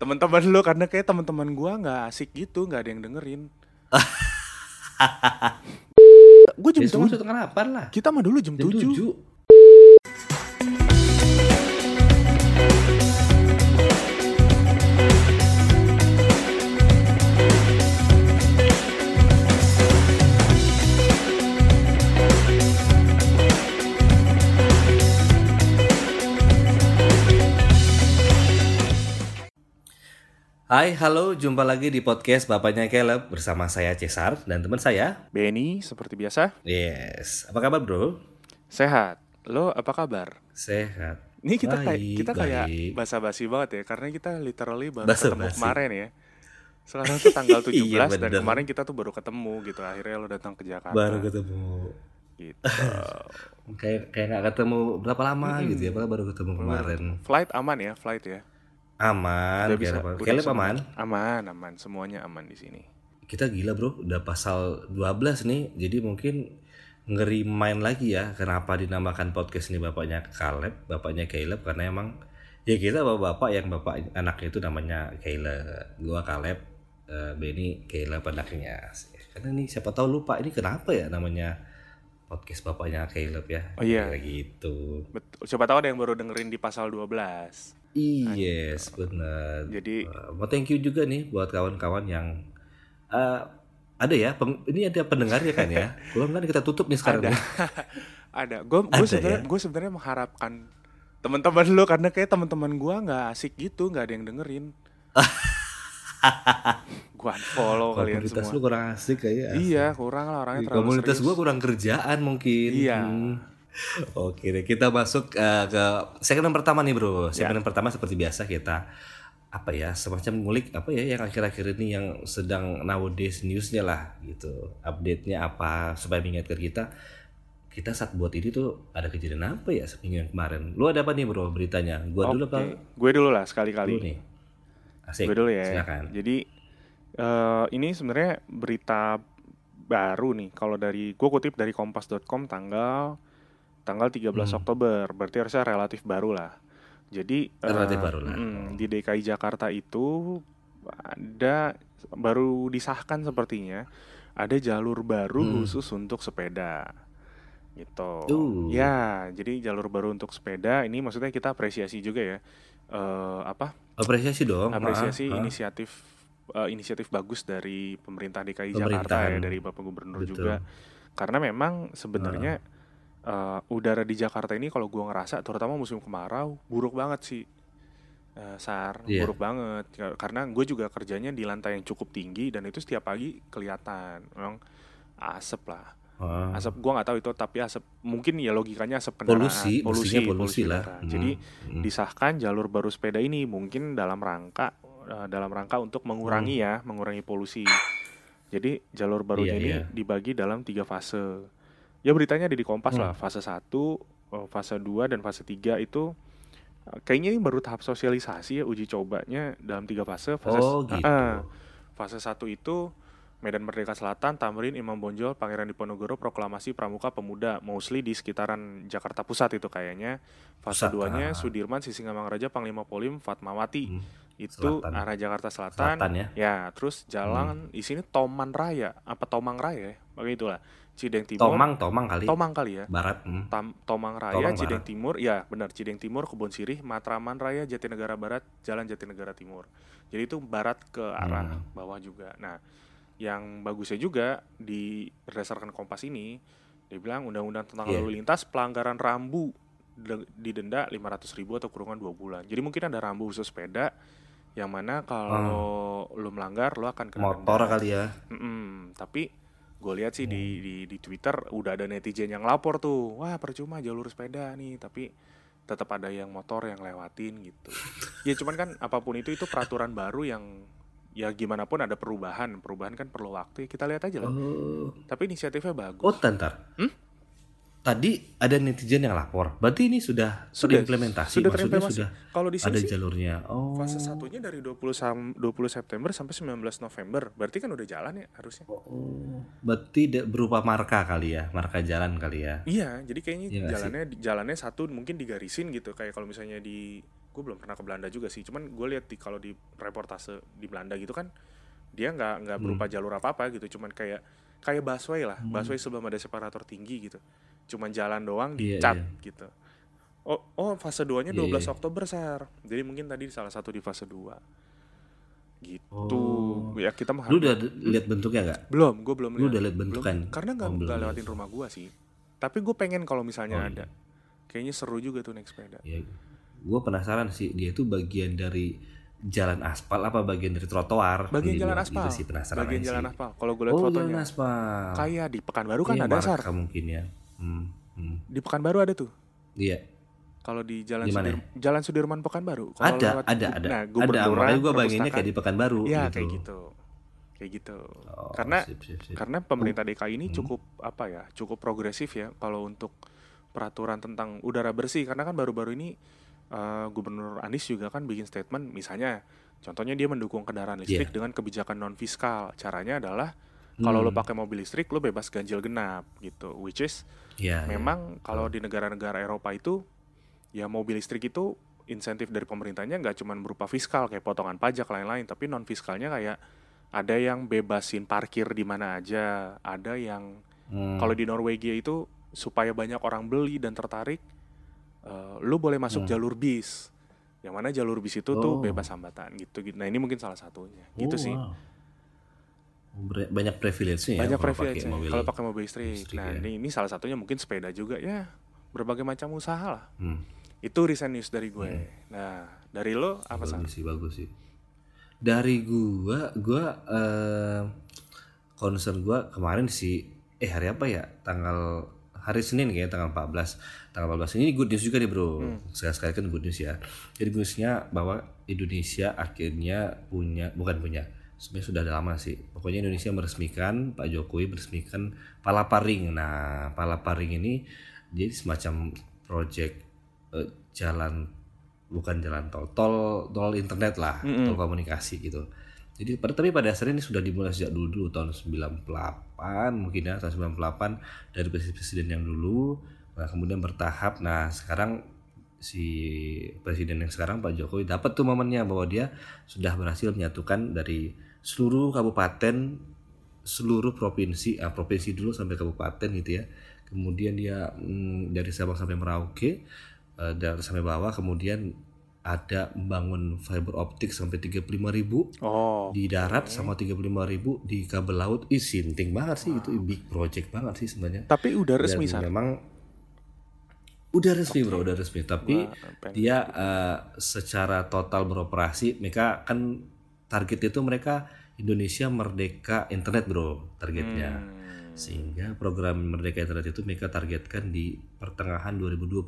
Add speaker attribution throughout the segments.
Speaker 1: teman-teman lu karena kayak teman-teman gua nggak asik gitu nggak ada yang dengerin gue jam
Speaker 2: Ya
Speaker 1: tujuh
Speaker 2: lah.
Speaker 1: kita mah dulu jam, tujuh.
Speaker 2: Hai, halo, jumpa lagi di podcast Bapaknya Caleb bersama saya Cesar dan teman saya.
Speaker 1: Benny seperti biasa
Speaker 2: Yes, apa kabar bro?
Speaker 1: sehat lo apa kabar
Speaker 2: Sehat.
Speaker 1: ini kita kayak kita kayak basa-basi banget ya karena kita literally baru
Speaker 2: Basa-basi.
Speaker 1: ketemu kemarin ya sekarang tuh tanggal 17
Speaker 2: Iya,
Speaker 1: dan kemarin kita tuh baru ketemu gitu akhirnya lo datang ke Jakarta
Speaker 2: Baru ketemu.
Speaker 1: gitu
Speaker 2: Kayak kayak nggak ketemu berapa lama gitu ya, padahal baru ketemu kemarin.
Speaker 1: flight aman ya flight ya
Speaker 2: Aman,
Speaker 1: Udah bisa,
Speaker 2: apa?
Speaker 1: udah
Speaker 2: aman.
Speaker 1: aman aman semuanya aman di sini
Speaker 2: Kita gila bro, udah pasal 12 nih, jadi mungkin ngeri main lagi ya kenapa dinamakan podcast ini bapaknya Caleb, bapaknya Caleb karena emang ya kita bapak-bapak yang bapak anaknya itu namanya Caleb, gua Caleb, eh, Benny Caleb anaknya. Karena nih siapa tahu lupa ini kenapa ya namanya podcast bapaknya Caleb ya.
Speaker 1: Oh iya.
Speaker 2: Kayak gitu.
Speaker 1: betul siapa tahu ada yang baru dengerin di pasal 12
Speaker 2: Yes, benar.
Speaker 1: jadi
Speaker 2: Uh, mau thank you juga nih buat kawan-kawan yang uh, ada ya, peng- ini ada pendengarnya kan ya. Belum kan kita tutup nih sekarang.
Speaker 1: ada
Speaker 2: nih.
Speaker 1: ada gue gue sebenarnya
Speaker 2: ya?
Speaker 1: gue sebenarnya mengharapkan teman-teman lo karena kayak teman-teman gua nggak asik gitu nggak ada yang dengerin gua unfollow kalian
Speaker 2: Komunitas
Speaker 1: semua
Speaker 2: lu kurang asik kayak.
Speaker 1: iya kurang lah orangnya terlalu
Speaker 2: Komunitas
Speaker 1: serius.
Speaker 2: gua kurang kerjaan mungkin.
Speaker 1: Iya.
Speaker 2: Hmm. Oke deh, kita masuk uh, ke segmen pertama nih bro.
Speaker 1: Ya.
Speaker 2: Segmen pertama seperti biasa kita apa ya semacam ngulik apa ya yang akhir-akhir ini yang sedang nowadays newsnya lah gitu. Update-nya apa supaya mengingatkan kita. Kita saat buat ini tuh ada kejadian apa ya seminggu yang kemarin? Lu ada apa nih bro beritanya? Gua dulu
Speaker 1: Oke,
Speaker 2: apa
Speaker 1: gue dulu lah sekali-kali.
Speaker 2: Nih. Asik
Speaker 1: gue dulu ya.
Speaker 2: silakan.
Speaker 1: Jadi eh, ini sebenarnya berita baru nih. Kalau dari gue kutip dari kompas.com tanggal tanggal 13
Speaker 2: Hmm.
Speaker 1: Oktober berarti harusnya relatif baru lah jadi
Speaker 2: Relatif baru lah.
Speaker 1: mm, di DKI Jakarta itu ada baru disahkan sepertinya ada jalur baru
Speaker 2: Hmm.
Speaker 1: khusus untuk sepeda gitu
Speaker 2: Uh.
Speaker 1: ya jadi jalur baru untuk sepeda ini maksudnya kita apresiasi juga ya Eh, apa
Speaker 2: apresiasi dong
Speaker 1: apresiasi
Speaker 2: Ah, ah.
Speaker 1: inisiatif eh, inisiatif bagus dari pemerintah DKI Jakarta ya dari Bapak Gubernur
Speaker 2: Betul.
Speaker 1: juga karena memang sebenarnya eh, udara di Jakarta ini kalau gua ngerasa terutama musim kemarau buruk banget sih Eh, sar
Speaker 2: Iya.
Speaker 1: buruk banget karena gue juga kerjanya di lantai yang cukup tinggi dan itu setiap pagi kelihatan memang asap lah
Speaker 2: Ah.
Speaker 1: asap gua nggak tahu itu tapi asap mungkin ya logikanya asap kendaraan
Speaker 2: polusi, mestinya polusi, lah
Speaker 1: udara.
Speaker 2: Hmm,
Speaker 1: jadi
Speaker 2: hmm.
Speaker 1: disahkan jalur baru sepeda ini mungkin dalam rangka eh, dalam rangka untuk mengurangi ya mengurangi polusi jadi jalur barunya
Speaker 2: Iya,
Speaker 1: ini
Speaker 2: iya.
Speaker 1: dibagi dalam tiga fase ya beritanya ada di Kompas
Speaker 2: Hmm.
Speaker 1: lah fase 1 fase 2 dan fase 3 itu eh, kayaknya ini baru tahap sosialisasi ya uji cobanya dalam tiga fase fase
Speaker 2: oh gitu
Speaker 1: Ah, fase 1 itu Medan Merdeka Selatan, Tamrin, Imam Bonjol, Pangeran Diponegoro, Proklamasi Pramuka Pemuda, mostly di sekitaran Jakarta Pusat itu kayaknya. Fase
Speaker 2: Pusat,
Speaker 1: 2-nya
Speaker 2: ah.
Speaker 1: Sudirman, Sisingamangaraja, Panglima Polim, Fatmawati.
Speaker 2: Hmm,
Speaker 1: Itu
Speaker 2: Selatan.
Speaker 1: arah Jakarta Selatan.
Speaker 2: selatan ya
Speaker 1: Ya, terus jalan di sini Toman Raya, apa Tomang Raya ya? Begitulah. Cideng Timur.
Speaker 2: Tomang Tomang kali
Speaker 1: Tomang kali ya.
Speaker 2: barat hmm.
Speaker 1: Tam- Tomang Raya,
Speaker 2: Tomang
Speaker 1: Cideng
Speaker 2: Barat.
Speaker 1: Timur, ya benar Cideng Timur, Kebon Sirih, Matraman Raya, Jatinegara Barat, Jalan Jatinegara Timur. Jadi itu barat ke arah
Speaker 2: Hmm.
Speaker 1: bawah juga. Nah, yang bagusnya juga di berdasarkan Kompas ini, dia bilang undang-undang tentang
Speaker 2: Iya.
Speaker 1: lalu lintas pelanggaran rambu de- didenda 500 ribu atau kurungan 2 bulan. Jadi mungkin ada rambu khusus sepeda yang mana kalau lu melanggar lu akan kena
Speaker 2: Hmm. motor
Speaker 1: denda.
Speaker 2: kali ya
Speaker 1: Mm-mm, tapi gue lihat sih di,
Speaker 2: Hmm.
Speaker 1: di di Twitter udah ada netizen yang lapor tuh, wah percuma jalur sepeda nih, tapi tetap ada yang motor yang lewatin gitu. ya cuman kan apa pun itu itu peraturan baru yang ya gimana pun ada perubahan, perubahan kan perlu waktu. Kita lihat aja lah.
Speaker 2: oh
Speaker 1: Tapi inisiatifnya bagus.
Speaker 2: oh tantar
Speaker 1: Hmm?
Speaker 2: Tadi ada netizen yang lapor. Berarti ini sudah sudah implementasi
Speaker 1: sudah
Speaker 2: maksudnya sudah
Speaker 1: Kalau di
Speaker 2: ada
Speaker 1: sini sih
Speaker 2: jalurnya. Oh.
Speaker 1: fase satunya dari 20 sam- 20 September sampai 19 November. Berarti kan udah jalan ya harusnya.
Speaker 2: Oh, berarti de- berupa marka kali ya, marka jalan kali ya.
Speaker 1: Iya, jadi kayaknya
Speaker 2: Iya nggak sih?
Speaker 1: jalannya jalannya satu mungkin digarisin gitu. Kayak kalau misalnya di gue belum pernah ke Belanda juga sih. Cuman gue lihat di kalau di reportase di Belanda gitu kan dia nggak nggak
Speaker 2: Hmm.
Speaker 1: berupa jalur apa apa gitu. Cuman kayak kayak busway lah. Busway sebelum ada separator tinggi gitu cuman jalan doang
Speaker 2: Iya,
Speaker 1: dicat
Speaker 2: iya.
Speaker 1: gitu oh oh fase 2 nya
Speaker 2: Iya,
Speaker 1: 12
Speaker 2: iya.
Speaker 1: Oktober sar jadi mungkin tadi salah satu di fase 2 gitu
Speaker 2: Oh.
Speaker 1: ya kita
Speaker 2: Lu
Speaker 1: menghargai
Speaker 2: udah lihat bentuknya nggak?
Speaker 1: belum gue belum
Speaker 2: Lu
Speaker 1: lihat.
Speaker 2: udah lihat bentukan?
Speaker 1: Belum. karena nggak
Speaker 2: Oh,
Speaker 1: lewatin rumah gue sih tapi gue pengen kalau misalnya
Speaker 2: Oh,
Speaker 1: ada kayaknya seru juga tuh naik sepeda
Speaker 2: Ya, gue penasaran sih dia itu bagian dari jalan aspal apa bagian dari trotoar?
Speaker 1: bagian
Speaker 2: Ini
Speaker 1: jalan
Speaker 2: gua
Speaker 1: aspal
Speaker 2: sih penasaran
Speaker 1: bagian jalan aspal kalau gue lihat
Speaker 2: Oh jalan
Speaker 1: fotonya
Speaker 2: aspal.
Speaker 1: kayak di Pekanbaru kan
Speaker 2: Iya,
Speaker 1: ada sar
Speaker 2: mungkin ya. Hmm, hmm.
Speaker 1: di Pekanbaru ada tuh
Speaker 2: Iya.
Speaker 1: kalau di jalan
Speaker 2: Di mana
Speaker 1: Sudir- jalan Sudirman Pekanbaru
Speaker 2: Ada,
Speaker 1: lewat
Speaker 2: ada, ada.
Speaker 1: nah,
Speaker 2: ada. Makanya gue bayanginnya kayak di Pekanbaru.
Speaker 1: ya
Speaker 2: gitu.
Speaker 1: kayak gitu kayak gitu
Speaker 2: Oh,
Speaker 1: karena
Speaker 2: sip, sip, sip.
Speaker 1: karena pemerintah DKI ini
Speaker 2: Hmm.
Speaker 1: cukup apa ya cukup progresif ya kalau untuk peraturan tentang udara bersih karena kan baru-baru ini eh, Gubernur Anies juga kan bikin statement misalnya contohnya dia mendukung kendaraan listrik
Speaker 2: Iya.
Speaker 1: dengan kebijakan non fiskal caranya adalah kalau lo
Speaker 2: Hmm.
Speaker 1: pakai mobil listrik lo bebas ganjil genap gitu which is
Speaker 2: Iya, iya.
Speaker 1: memang kalau di negara-negara Eropa itu ya mobil listrik itu insentif dari pemerintahnya nggak cuma berupa fiskal kayak potongan pajak lain-lain tapi non fiskalnya kayak ada yang bebasin parkir di mana aja ada yang
Speaker 2: Hmm.
Speaker 1: kalau di Norwegia itu supaya banyak orang beli dan tertarik eh, lu boleh masuk
Speaker 2: Hmm.
Speaker 1: jalur bis yang mana jalur bis itu tuh
Speaker 2: Oh.
Speaker 1: bebas hambatan gitu gitu nah ini mungkin salah satunya gitu
Speaker 2: Oh,
Speaker 1: sih
Speaker 2: wow. Banyak privilege-nya ya
Speaker 1: banyak privilege
Speaker 2: pakai mobil.
Speaker 1: kalau pakai mobil listrik,
Speaker 2: listrik
Speaker 1: nah
Speaker 2: ya.
Speaker 1: ini, ini salah satunya mungkin sepeda juga ya berbagai macam usaha lah
Speaker 2: Hmm.
Speaker 1: Itu recent news dari gue. Nah, dari lo apa sih?
Speaker 2: bagus sih bagus sih dari gua gua eh, concern gua kemarin sih eh hari apa ya tanggal hari Senin kayaknya tanggal 14 tanggal 14 ini good news juga nih bro sekali sekali kan good news ya jadi good newsnya bahwa Indonesia akhirnya punya bukan punya sebenarnya sudah ada lama sih. Pokoknya Indonesia meresmikan Pak Jokowi meresmikan Palaparing nah Palaparing ini jadi semacam project eh, jalan bukan jalan tol tol tol internet lah
Speaker 1: Mm-mm.
Speaker 2: tol komunikasi gitu. Jadi pada tapi pada dasarnya ini sudah dimulai sejak dulu dulu tahun 98 mungkin ya tahun 98 dari presiden presiden yang dulu nah kemudian bertahap. Nah sekarang si presiden yang sekarang Pak Jokowi dapat tuh momennya bahwa dia sudah berhasil menyatukan dari seluruh kabupaten seluruh provinsi ah, provinsi dulu sampai kabupaten gitu ya. Kemudian dia mm, dari Sabang sampai Merauke eh, dari sampai bawah kemudian ada membangun fiber optik sampai 35.000 ribu
Speaker 1: Oh,
Speaker 2: di darat sama 35.000 ribu di kabel laut. Ih sinting banget sih itu. Big project banget sih sebenarnya.
Speaker 1: Tapi udah resmi
Speaker 2: dan memang udah resmi bro udah resmi. Tapi
Speaker 1: Wah,
Speaker 2: dia eh, secara total beroperasi mereka kan target itu mereka Indonesia merdeka internet bro targetnya
Speaker 1: Hmm.
Speaker 2: sehingga program Merdeka Internet itu mereka targetkan di pertengahan 2020.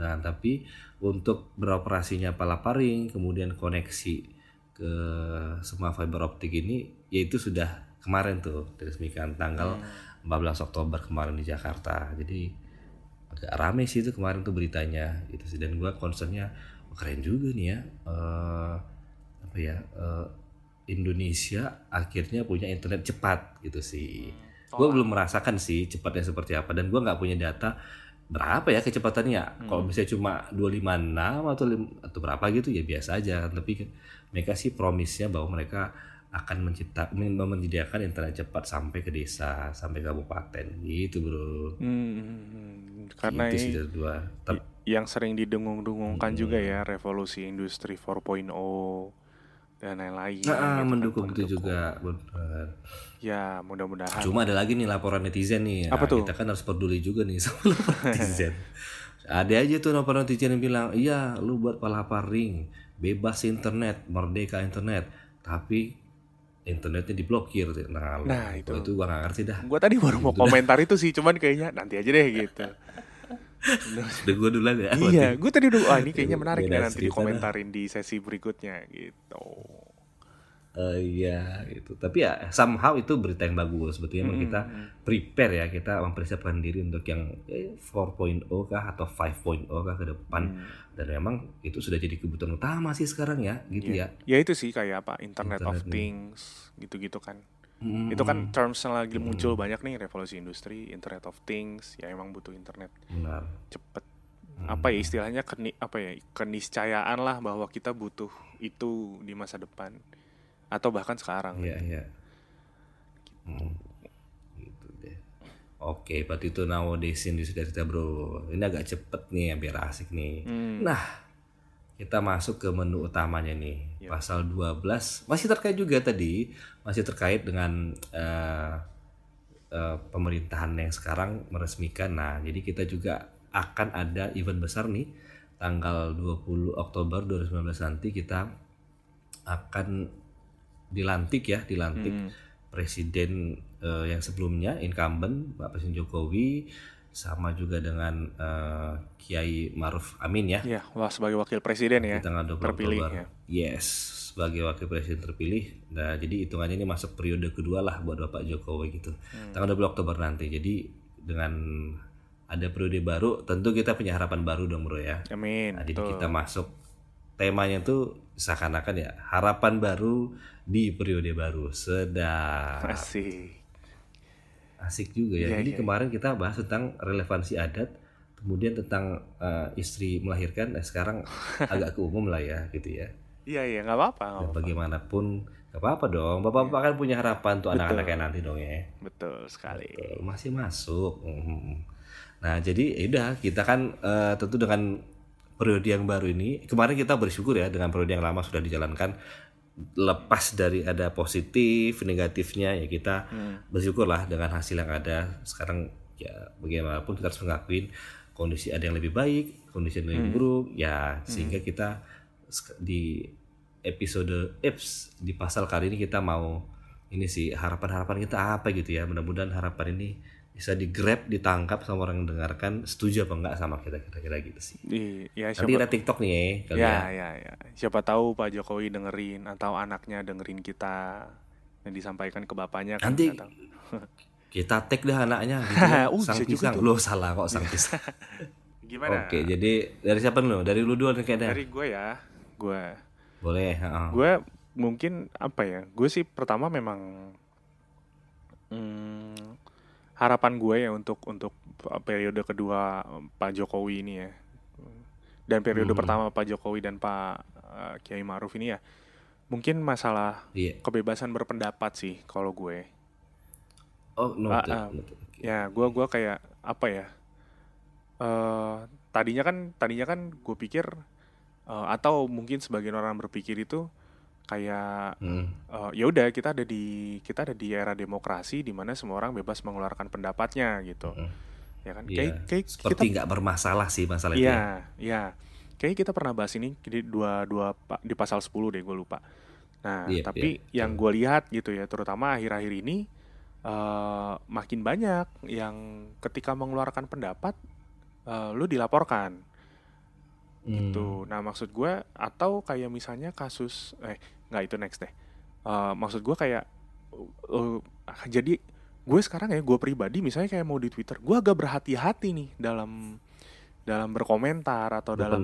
Speaker 2: Nah, tapi untuk beroperasinya Palaparing, kemudian koneksi ke semua fiber optik ini, yaitu sudah kemarin tuh diresmikan tanggal 14 Oktober kemarin di Jakarta. Jadi agak rame sih itu kemarin tuh beritanya gitu sih. Dan gua concernnya "Wah, keren juga nih ya. eh, apa ya? eh, Indonesia akhirnya punya internet cepat gitu sih. Gue belum merasakan sih cepatnya seperti apa dan gue nggak punya data berapa ya kecepatannya. Kalau misalnya cuma 256 atau lim- atau berapa gitu ya biasa aja. Tapi mereka sih promisnya bahwa mereka akan mencipta men- menyediakan internet cepat sampai ke desa, sampai kabupaten gitu bro.
Speaker 1: Hmm, karena
Speaker 2: Itu sih dua. Tapi
Speaker 1: yang sering didengung-dengungkan
Speaker 2: Hmm.
Speaker 1: juga ya revolusi industri 4.0 dan lain-lain.
Speaker 2: Nah, ah,
Speaker 1: gitu kan,
Speaker 2: mendukung itu
Speaker 1: mendukung.
Speaker 2: juga benar.
Speaker 1: Ya, mudah-mudahan.
Speaker 2: Cuma ada lagi nih laporan netizen nih.
Speaker 1: Apa
Speaker 2: Nah,
Speaker 1: tuh?
Speaker 2: Kita kan harus peduli juga nih sama laporan netizen. Ada aja tuh laporan netizen yang bilang, iya lu buat palaparing, bebas internet, merdeka internet, tapi internetnya diblokir. Nah,
Speaker 1: Nah,
Speaker 2: itu
Speaker 1: itu.
Speaker 2: gua gak ngerti dah.
Speaker 1: Gua tadi baru mau komentar itu sih, cuman kayaknya nanti aja deh gitu.
Speaker 2: Udah gua duluan ya.
Speaker 1: iya, gue tadi udah, wah ini kayaknya
Speaker 2: Beda
Speaker 1: menarik nih nanti dikomentarin di sesi berikutnya gitu.
Speaker 2: Eh, iya gitu. Tapi ya somehow itu berita yang bagus. Sebetulnya emang kita prepare ya, kita mempersiapkan diri untuk yang eh, 4.0 kah atau 5.0 kah ke depan.
Speaker 1: Hmm.
Speaker 2: Dan memang itu sudah jadi kebutuhan utama sih sekarang ya, gitu ya.
Speaker 1: Ya itu sih kayak apa Internet, of
Speaker 2: Internet nih.
Speaker 1: Things gitu-gitu kan.
Speaker 2: Mm,
Speaker 1: Itu kan terms yang lagi muncul banyak nih revolusi industri, Internet of Things, ya emang butuh internet
Speaker 2: benar.
Speaker 1: cepet. apa ya istilahnya keni, apa ya keniscayaan lah bahwa kita butuh itu di masa depan atau bahkan sekarang.
Speaker 2: Iya, iya. Hmm. Gitu deh. Oke, berarti itu nowadays ini sudah kita bro. Ini agak cepet nih, biar asik nih.
Speaker 1: Hmm.
Speaker 2: Nah, kita masuk ke menu utamanya nih.
Speaker 1: Yep.
Speaker 2: Pasal 12 masih terkait juga tadi, masih terkait dengan eh, eh, pemerintahan yang sekarang meresmikan. Nah, jadi kita juga akan ada event besar nih tanggal 20 Oktober 2019 nanti kita akan dilantik ya, dilantik
Speaker 1: Hmm.
Speaker 2: presiden eh, yang sebelumnya incumbent Pak Presiden Jokowi sama juga dengan eh, Kiai Maruf Amin ya
Speaker 1: Ya, wah sebagai wakil presiden ya.
Speaker 2: di tanggal 20
Speaker 1: terpilih,
Speaker 2: Oktober.
Speaker 1: ya.
Speaker 2: Yes, sebagai wakil presiden terpilih. Nah, jadi hitungannya ini masuk periode kedua lah buat Bapak Jokowi gitu.
Speaker 1: Hmm.
Speaker 2: Tanggal 20 Oktober nanti. Jadi dengan ada periode baru, tentu kita punya harapan baru dong, Bro ya.
Speaker 1: Amin.
Speaker 2: Nah, jadi kita masuk temanya tuh seakan-akan ya harapan baru di periode baru. Sedap.
Speaker 1: Asik.
Speaker 2: Asik juga ya.
Speaker 1: Iya,
Speaker 2: Jadi
Speaker 1: iya,
Speaker 2: kemarin kita bahas tentang relevansi adat, kemudian tentang eh, istri melahirkan. Nah, sekarang agak ke umum lah ya, gitu ya.
Speaker 1: Iya iya nggak apa-apa nggak apa-apa.
Speaker 2: bagaimanapun gak apa-apa dong. Bapak-bapak kan punya harapan tuh
Speaker 1: Betul.
Speaker 2: anak-anaknya nanti dong ya.
Speaker 1: Betul sekali.
Speaker 2: Tuh, Masih masuk. Mhm. Nah jadi ya udah kita kan eh, tentu dengan periode yang baru ini kemarin kita bersyukur ya dengan periode yang lama sudah dijalankan lepas dari ada positif negatifnya ya kita
Speaker 1: Hmm.
Speaker 2: bersyukurlah dengan hasil yang ada sekarang ya bagaimanapun kita harus mengakuin kondisi ada yang lebih baik kondisi yang
Speaker 1: Hmm.
Speaker 2: lebih buruk ya sehingga kita di episode eps di pasal kali ini kita mau ini sih harapan-harapan kita apa gitu ya mudah-mudahan harapan ini bisa di grab ditangkap sama orang yang dengarkan setuju apa enggak sama kita kira-kira gitu sih
Speaker 1: Di, ya
Speaker 2: nanti
Speaker 1: siapa
Speaker 2: ada TikTok nih ya
Speaker 1: ya,
Speaker 2: ya.
Speaker 1: ya ya Siapa tahu Pak Jokowi dengerin atau anaknya dengerin kita yang disampaikan ke bapaknya kan
Speaker 2: Nanti kita tag dah anaknya gitu ya.
Speaker 1: Uh,
Speaker 2: sang pisang lo salah kok sang pisang
Speaker 1: Gimana?
Speaker 2: oke jadi dari siapa dulu dari lu dulu nih kayaknya
Speaker 1: Dari gue ya, gue
Speaker 2: boleh heeh.
Speaker 1: gue mungkin apa ya? Gue sih pertama memang hmm, harapan gue ya untuk untuk periode kedua Pak Jokowi ini ya. Dan periode
Speaker 2: Hmm.
Speaker 1: pertama Pak Jokowi dan Pak eh, Kiai Maruf ini ya. Mungkin masalah
Speaker 2: iya
Speaker 1: kebebasan berpendapat sih kalau gue.
Speaker 2: oh noted,
Speaker 1: Ah, ah.
Speaker 2: noted. Oke.
Speaker 1: Ya, gua gua kayak apa ya? eh tadinya kan tadinya kan gue pikir eh, atau mungkin sebagian orang berpikir itu kayak
Speaker 2: Hmm.
Speaker 1: eh, ya udah kita ada di kita ada di era demokrasi di mana semua orang bebas mengeluarkan pendapatnya gitu.
Speaker 2: Hmm.
Speaker 1: Ya kan?
Speaker 2: Iya.
Speaker 1: Kayak kayak
Speaker 2: seperti nggak bermasalah sih masalah itu ya.
Speaker 1: Iya, iya. Kayaknya kita pernah bahas ini di dua dua di pasal 10 deh gue lupa. Nah,
Speaker 2: Iya,
Speaker 1: tapi
Speaker 2: iya,
Speaker 1: yang gue lihat gitu ya, terutama akhir-akhir ini eh makin banyak yang ketika mengeluarkan pendapat eh, lu dilaporkan
Speaker 2: Hmm.
Speaker 1: gitu. Nah, maksud gue atau kayak misalnya kasus eh nggak itu next deh. Eh, maksud gue kayak eh, jadi gue sekarang ya gue pribadi misalnya kayak mau di Twitter, gue agak berhati-hati nih dalam dalam berkomentar atau dalam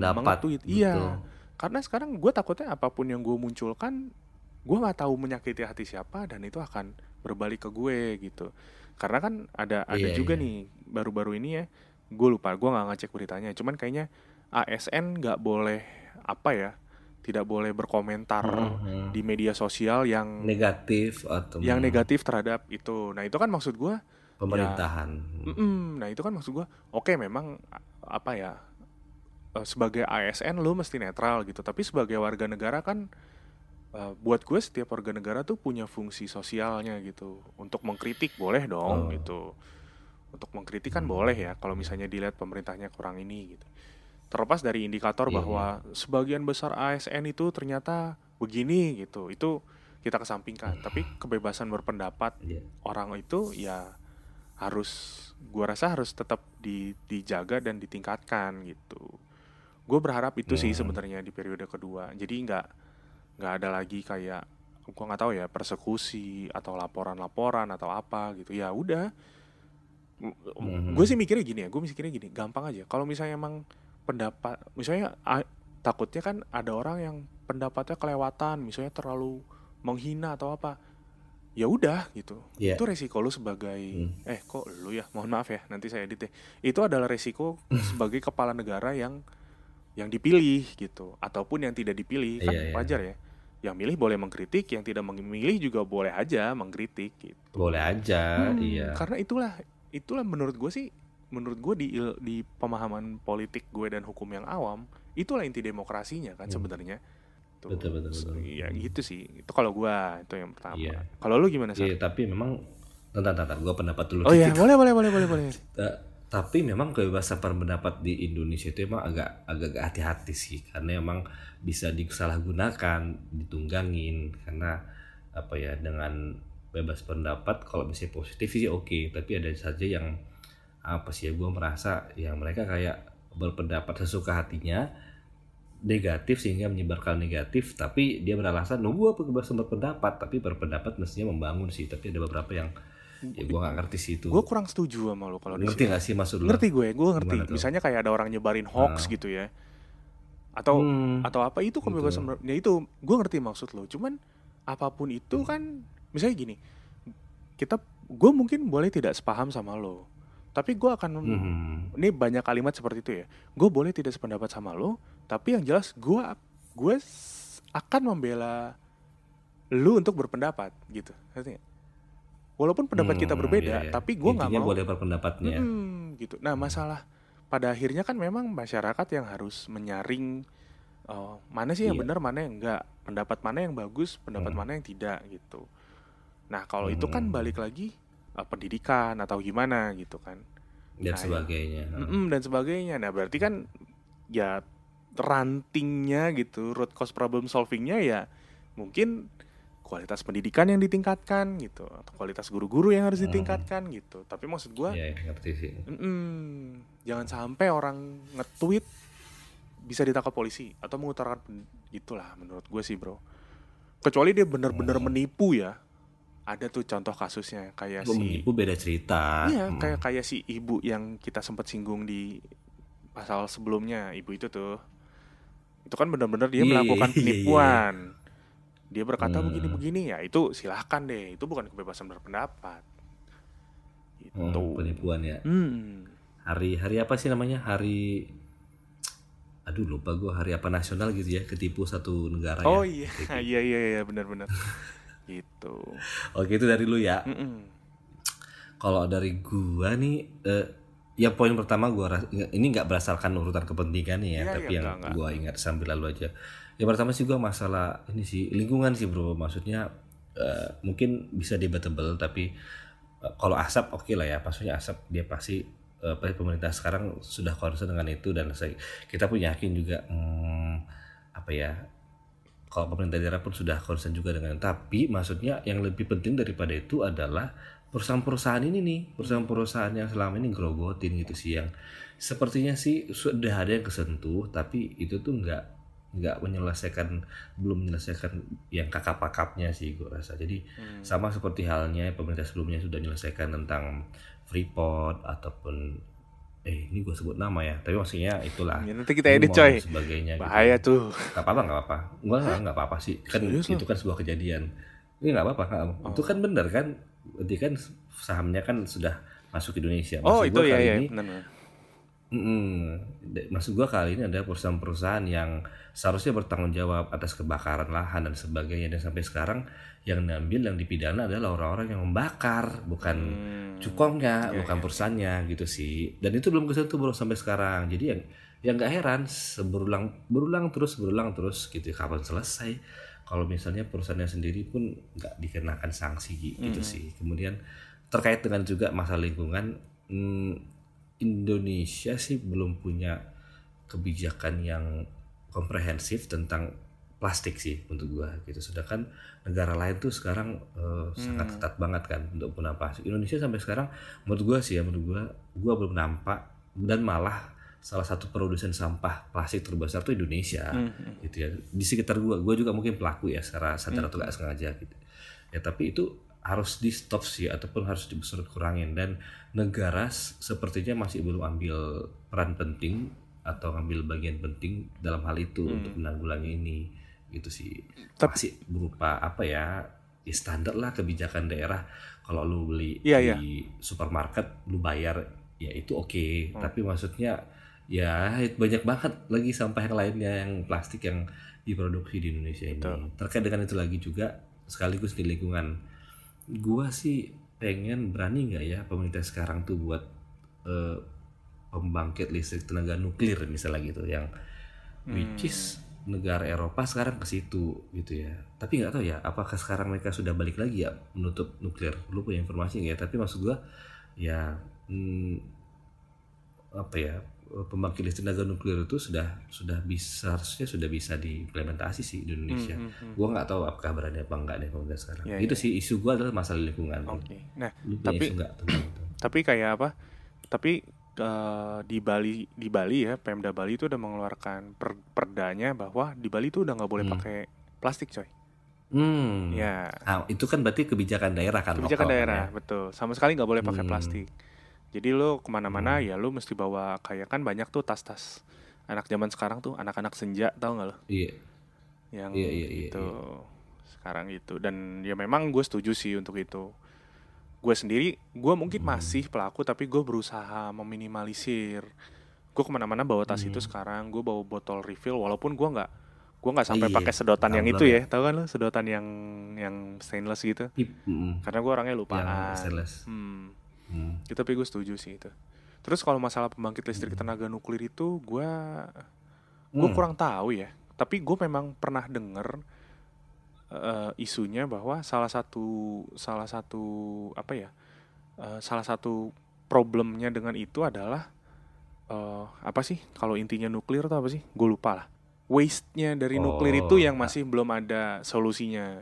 Speaker 2: betul.
Speaker 1: Iya. Karena sekarang gue takutnya apa pun yang gue munculkan, gue nggak tahu menyakiti hati siapa dan itu akan berbalik ke gue gitu. Karena kan ada ada
Speaker 2: Iya,
Speaker 1: juga
Speaker 2: iya.
Speaker 1: nih baru-baru ini ya, gue lupa, gue nggak ngecek beritanya. Cuman kayaknya ASN nggak boleh apa ya, tidak boleh berkomentar
Speaker 2: Hmm.
Speaker 1: di media sosial yang
Speaker 2: negatif atau
Speaker 1: yang negatif terhadap itu. Nah itu kan maksud gue
Speaker 2: pemerintahan
Speaker 1: Mm-mm. Nah itu kan maksud gue, oke memang a- apa ya eh, sebagai ASN lu mesti netral gitu, tapi sebagai warga negara kan eh, buat gue setiap warga negara tuh punya fungsi sosialnya gitu. Untuk mengkritik boleh dong
Speaker 2: Oh.
Speaker 1: gitu. Untuk mengkritik kan
Speaker 2: Hmm.
Speaker 1: boleh ya kalau misalnya dilihat pemerintahnya kurang ini gitu. Terlepas dari indikator
Speaker 2: Iya,
Speaker 1: bahwa sebagian besar ASN itu ternyata begini gitu, itu kita kesampingkan. Tapi kebebasan berpendapat
Speaker 2: Iya.
Speaker 1: orang itu ya harus gua rasa harus tetap di, dijaga dan ditingkatkan gitu. Gue berharap itu sih
Speaker 2: Hmm.
Speaker 1: sebenarnya di periode kedua. Jadi nggak nggak ada lagi kayak gua nggak tahu ya persekusi atau laporan-laporan atau apa gitu. Ya udah.
Speaker 2: Hmm.
Speaker 1: Gue sih mikirnya gini ya. Gue mikirnya gini, gampang aja. Kalau misalnya emang pendapat, misalnya a- takutnya kan ada orang yang pendapatnya kelewatan, misalnya terlalu menghina atau apa ya udah gitu.
Speaker 2: Iya.
Speaker 1: itu resiko lu sebagai eh kok lu ya? Mohon maaf ya nanti saya edit deh itu adalah resiko sebagai kepala negara yang yang dipilih gitu. Ataupun yang tidak dipilih kan
Speaker 2: Iya, iya.
Speaker 1: wajar ya. Yang milih boleh mengkritik yang tidak memilih juga boleh aja mengkritik gitu.
Speaker 2: Boleh aja
Speaker 1: Hmm,
Speaker 2: iya.
Speaker 1: karena itulah itulah menurut gue sih menurut gue di di pemahaman politik gue dan hukum yang awam itulah inti demokrasinya kan sebenarnya. Tuh.
Speaker 2: Hmm. Betul, betul, betul.
Speaker 1: Iya gitu sih. Itu kalau gue itu yang pertama.
Speaker 2: Iya.
Speaker 1: kalau lu gimana sih
Speaker 2: Iya, tapi memang tentang tentang gue pendapat dulu
Speaker 1: oh iya boleh boleh boleh boleh boleh.
Speaker 2: Eh, tapi memang kebebasan berpendapat di Indonesia itu emang agak agak agak hati-hati sih. Karena emang bisa disalahgunakan ditunggangin. Karena apa ya dengan bebas pendapat kalau bisa positif sih oke. Tapi ada saja yang apa sih ya gue merasa yang mereka kayak berpendapat sesuka hatinya negatif sehingga menyebarkan negatif tapi dia beralasan no gue kebebasan berpendapat tapi berpendapat mestinya membangun sih. Tapi ada beberapa yang ya gue gak ngerti sih itu.
Speaker 1: Gue kurang setuju sama lu kalau
Speaker 2: ngerti gak sih maksud lu
Speaker 1: ngerti gue gue ngerti. Misalnya kayak ada orang nyebarin hoax gitu ya. Atau
Speaker 2: Hmm,
Speaker 1: atau apa itu kebebasan ber- ya itu gue ngerti maksud lo. Cuman apa pun itu kan misalnya gini kita gue mungkin boleh tidak sepaham sama lo tapi gue akan
Speaker 2: mhm.
Speaker 1: ini banyak kalimat seperti itu ya gue boleh tidak sependapat sama lo tapi yang jelas gue gue akan membela lu untuk berpendapat gitu nggak? walaupun pendapat kita
Speaker 2: Hmm,
Speaker 1: berbeda
Speaker 2: iya, iya.
Speaker 1: tapi gue nggak mau
Speaker 2: boleh berpendapatnya
Speaker 1: Mm-mm, gitu. Nah, masalah pada akhirnya kan memang masyarakat yang harus menyaring oh, mana sih yang
Speaker 2: Iya.
Speaker 1: benar, mana yang enggak, pendapat mana yang bagus, pendapat
Speaker 2: Hmm.
Speaker 1: mana yang tidak gitu. Nah, kalau itu kan
Speaker 2: Hmm.
Speaker 1: balik lagi eh, pendidikan atau gimana gitu kan.
Speaker 2: dan
Speaker 1: Nah,
Speaker 2: sebagainya
Speaker 1: Mm-mm, dan sebagainya. Nah, berarti kan ya rantingnya gitu, root cause problem solvingnya ya mungkin kualitas pendidikan yang ditingkatkan gitu atau kualitas guru-guru yang harus
Speaker 2: Hmm.
Speaker 1: ditingkatkan gitu. Tapi maksud gua
Speaker 2: Iya, iya, ngerti sih
Speaker 1: Mm-mm. Jangan sampai orang nge-tweet bisa ditangkap polisi atau mengutarakan gitulah menurut gue sih bro. Kecuali dia benar-benar menipu ya. Ada tuh contoh kasusnya kayak
Speaker 2: Gua
Speaker 1: si
Speaker 2: menipu beda cerita
Speaker 1: iya
Speaker 2: Hmm.
Speaker 1: kayak kayak si ibu yang kita sempat singgung di pasal sebelumnya ibu itu tuh itu kan benar-benar dia
Speaker 2: Iya,
Speaker 1: melakukan
Speaker 2: iya, iya.
Speaker 1: penipuan. Dia berkata
Speaker 2: Hmm.
Speaker 1: begini-begini ya itu silahkan deh itu bukan kebebasan berpendapat.
Speaker 2: Hmm,
Speaker 1: Gitu.
Speaker 2: penipuan ya
Speaker 1: Hmm.
Speaker 2: hari hari apa sih namanya hari aduh lupa gue hari apa nasional gitu ya ketipu satu negara
Speaker 1: Oh
Speaker 2: ya
Speaker 1: iya, iya iya iya benar-benar. gitu.
Speaker 2: oke itu dari lu ya. Kalau dari gua nih eh, ya poin pertama gua ini nggak berdasarkan urutan kepentingan ya
Speaker 1: Iya,
Speaker 2: tapi
Speaker 1: iya,
Speaker 2: yang
Speaker 1: enggak, enggak.
Speaker 2: gua ingat sambil lalu aja. Yang pertama sih gua masalah ini sih lingkungan sih bro. Maksudnya eh, mungkin bisa debatable tapi eh, kalau asap oke lah ya. Maksudnya asap dia pasti eh, pemerintah sekarang sudah concern dengan itu dan saya kita pun yakin juga hmm, apa ya kalau pemerintah daerah pun sudah concern juga dengan tapi maksudnya yang lebih penting daripada itu adalah perusahaan-perusahaan ini nih. Perusahaan-perusahaan yang selama ini grogotin gitu sih yang sepertinya sih sudah ada yang kesentuh tapi itu tuh nggak nggak menyelesaikan belum menyelesaikan yang kakap-kakapnya sih gue rasa. Jadi
Speaker 1: Hmm.
Speaker 2: sama seperti halnya pemerintah sebelumnya sudah menyelesaikan tentang Freeport ataupun eh ini gue sebut nama ya tapi maksudnya itulah
Speaker 1: Ya, nanti kita edit coy.
Speaker 2: sebagainya gitu.
Speaker 1: Bahaya tuh.
Speaker 2: Gak apa-apa, gak apa-apa. Enggak, enggak, enggak apa-apa sih. Kan
Speaker 1: Serius
Speaker 2: itu kan sebuah kejadian. Ini nggak apa-apa, nggak apa-apa. Itu kan benar kan? Berarti kan sahamnya kan sudah masuk ke Indonesia.
Speaker 1: Oh
Speaker 2: Maksud
Speaker 1: itu
Speaker 2: gua
Speaker 1: ya ya.
Speaker 2: Ini. De- maksud gua kali ini ada perusahaan-perusahaan yang seharusnya bertanggung jawab atas kebakaran lahan dan sebagainya dan sampai sekarang yang ngambil yang dipidana adalah orang-orang yang membakar, bukan
Speaker 1: Hmm.
Speaker 2: Cukongnya,
Speaker 1: Iya,
Speaker 2: bukan
Speaker 1: iya.
Speaker 2: perusahaannya gitu sih. Dan itu belum kesentuh bro sampai sekarang. Jadi yang yang nggak heran berulang berulang terus berulang terus gitu kapan selesai kalau misalnya perusahaannya sendiri pun nggak dikenakan sanksi gi- gitu
Speaker 1: Hmm.
Speaker 2: sih kemudian terkait dengan juga masalah lingkungan hmm, Indonesia sih belum punya kebijakan yang komprehensif tentang plastik sih untuk gua gitu sedangkan negara lain tuh sekarang sangat
Speaker 1: Hmm.
Speaker 2: ketat banget kan untuk penggunaan plastik Indonesia sampai sekarang menurut gua sih ya menurut gua gua belum nampak dan malah salah satu produsen sampah plastik terbesar tuh Indonesia
Speaker 1: Hmm,
Speaker 2: gitu ya di sekitar gua gua juga mungkin pelaku ya secara sadar
Speaker 1: Hmm.
Speaker 2: atau gak sengaja gitu ya tapi itu harus di stop sih ataupun harus dibesar kurangin dan negara sepertinya masih belum ambil peran penting atau ambil bagian penting dalam hal itu
Speaker 1: Hmm.
Speaker 2: untuk menanggulangi ini gitu sih.
Speaker 1: Tapi-
Speaker 2: masih berupa apa ya ya standar lah kebijakan daerah. Kalau lu beli
Speaker 1: Iya,
Speaker 2: di supermarket lu bayar ya itu oke.
Speaker 1: Hmm.
Speaker 2: tapi maksudnya ya banyak banget lagi sampah yang lainnya yang plastik yang diproduksi di Indonesia ini.
Speaker 1: Betul.
Speaker 2: terkait dengan itu lagi juga sekaligus di lingkungan. Gua sih pengen berani nggak ya pemerintah sekarang tuh buat eh, pembangkit listrik tenaga nuklir misalnya gitu yang which is negara Eropa sekarang ke situ gitu ya. Tapi nggak tahu ya apakah sekarang mereka sudah balik lagi ya menutup nuklir? Lu punya informasi nggak ya? Tapi maksud gua ya hmm, apa ya pembangkit listrik tenaga nuklir itu sudah sudah bisa harusnya sudah bisa diimplementasi sih di Indonesia.
Speaker 1: Hmm, hmm, hmm.
Speaker 2: gua nggak tahu apakah berani apa enggak deh pemerintah sekarang.
Speaker 1: Iya,
Speaker 2: itu sih isu gua adalah masalah lingkungan.
Speaker 1: Oke. Nah,
Speaker 2: lu punya
Speaker 1: Tapi-
Speaker 2: isu
Speaker 1: tapi kayak apa? Tapi eh, di Bali di Bali ya, Pemda Bali itu udah mengeluarkan per- perdanya bahwa di Bali itu udah nggak boleh
Speaker 2: Hmm.
Speaker 1: pakai plastik, coy.
Speaker 2: hmm
Speaker 1: Ya,
Speaker 2: Nah, itu kan berarti kebijakan daerah kan
Speaker 1: kebijakan
Speaker 2: lokal kan
Speaker 1: daerah,
Speaker 2: ya?
Speaker 1: betul. Sama sekali nggak boleh pakai
Speaker 2: Hmm.
Speaker 1: plastik. Jadi lo ke mana-mana ya lo mesti bawa kayak kan banyak tuh tas-tas anak zaman sekarang tuh anak-anak senja tau nggak lo?
Speaker 2: iya
Speaker 1: Yang
Speaker 2: Iya, iya, iya,
Speaker 1: itu sekarang itu dan ya memang gue setuju sih untuk itu. Gue sendiri, gue mungkin
Speaker 2: Hmm.
Speaker 1: masih pelaku tapi gue berusaha meminimalisir. Gue ke mana-mana bawa tas
Speaker 2: Hmm.
Speaker 1: itu sekarang, gue bawa botol refill walaupun gue nggak gue nggak sampai
Speaker 2: Iya,
Speaker 1: pakai sedotan yang itu
Speaker 2: ya.
Speaker 1: ya, tau kan lo sedotan yang yang stainless gitu.
Speaker 2: Ip, mm,
Speaker 1: Karena gue orangnya
Speaker 2: yang
Speaker 1: lupaan.
Speaker 2: stainless
Speaker 1: Hmm.
Speaker 2: Hmm.
Speaker 1: Ya, tapi gue setuju sih itu. Terus kalau masalah pembangkit listrik tenaga nuklir itu gue gue
Speaker 2: Hmm.
Speaker 1: kurang tahu ya. Tapi gue memang pernah denger eh, isunya bahwa salah satu salah satu apa ya eh, salah satu problemnya dengan itu adalah eh, apa sih kalau intinya nuklir itu apa sih? Gue lupa lah. Waste-nya dari nuklir
Speaker 2: Oh,
Speaker 1: itu yang
Speaker 2: ah.
Speaker 1: masih belum ada solusinya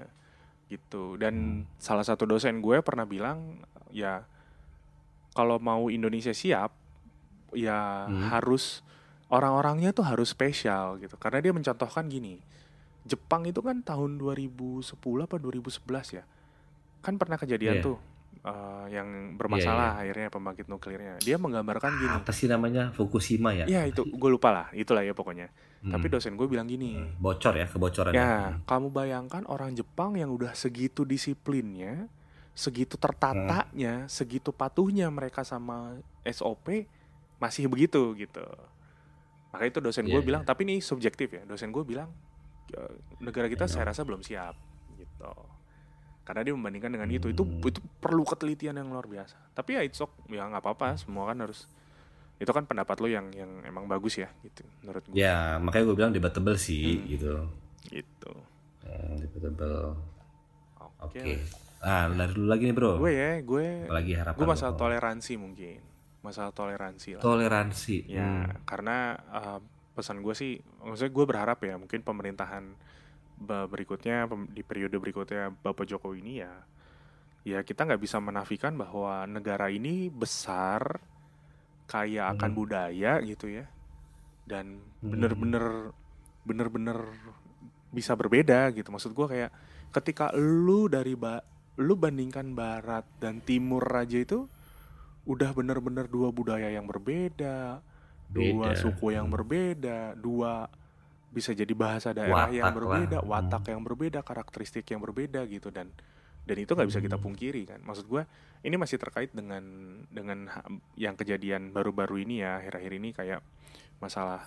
Speaker 1: gitu. Dan
Speaker 2: Hmm.
Speaker 1: salah satu dosen gue pernah bilang ya kalau mau Indonesia siap ya
Speaker 2: Hmm.
Speaker 1: harus orang-orangnya tuh harus spesial gitu karena dia mencontohkan gini Jepang itu kan tahun 2010 apa 2011 ya? Kan pernah kejadian
Speaker 2: Iya.
Speaker 1: tuh eh, yang bermasalah akhirnya pembangkit nuklirnya. Dia menggambarkan gini.
Speaker 2: Apa sih namanya? Fukushima ya?
Speaker 1: Ya itu. Gue lupa lah. Itulah ya pokoknya.
Speaker 2: Hmm.
Speaker 1: tapi dosen gue bilang gini.
Speaker 2: Hmm. bocor ya kebocoran
Speaker 1: Ya, kamu bayangkan orang Jepang yang udah segitu disiplinnya, segitu tertatanya, segitu patuhnya mereka sama SOP masih begitu gitu. Maka itu dosen gue
Speaker 2: Iya,
Speaker 1: bilang, tapi ini subjektif ya. Dosen gue bilang "Ya, negara kita saya rasa belum siap gitu. Karena dia membandingkan dengan itu, itu itu perlu ketelitian yang luar biasa. Tapi ya it's ok, ya nggak apa-apa, semua kan harus itu kan pendapat lo yang yang emang bagus ya gitu menurut gue
Speaker 2: ya makanya gue bilang debatable sih
Speaker 1: Hmm.
Speaker 2: gitu
Speaker 1: gitu.
Speaker 2: Hmm, debatable oke
Speaker 1: Oke.
Speaker 2: ah dari dulu lagi nih bro
Speaker 1: Gue ya, gue
Speaker 2: apalagi harapan
Speaker 1: gue
Speaker 2: lo?
Speaker 1: masalah toleransi mungkin masalah toleransi lah
Speaker 2: toleransi
Speaker 1: ya
Speaker 2: Hmm.
Speaker 1: karena uh, pesan gue sih maksudnya gue berharap ya mungkin pemerintahan be- berikutnya di periode berikutnya bapak jokowi ini ya ya kita nggak bisa menafikan bahwa negara ini besar kaya akan
Speaker 2: Hmm.
Speaker 1: budaya gitu ya dan
Speaker 2: Hmm.
Speaker 1: bener-bener bener-bener bisa berbeda gitu maksud gue kayak ketika lu dari ba lu bandingkan barat dan timur aja itu udah bener-bener dua budaya yang berbeda dua
Speaker 2: Beda.
Speaker 1: suku yang berbeda dua bisa jadi bahasa daerah yang
Speaker 2: Watak
Speaker 1: berbeda
Speaker 2: lah.
Speaker 1: watak
Speaker 2: Hmm.
Speaker 1: yang berbeda karakteristik yang berbeda gitu dan dan itu nggak bisa kita
Speaker 2: Hmm.
Speaker 1: pungkiri kan maksud gue ini masih terkait dengan dengan yang kejadian baru-baru ini ya akhir-akhir ini kayak masalah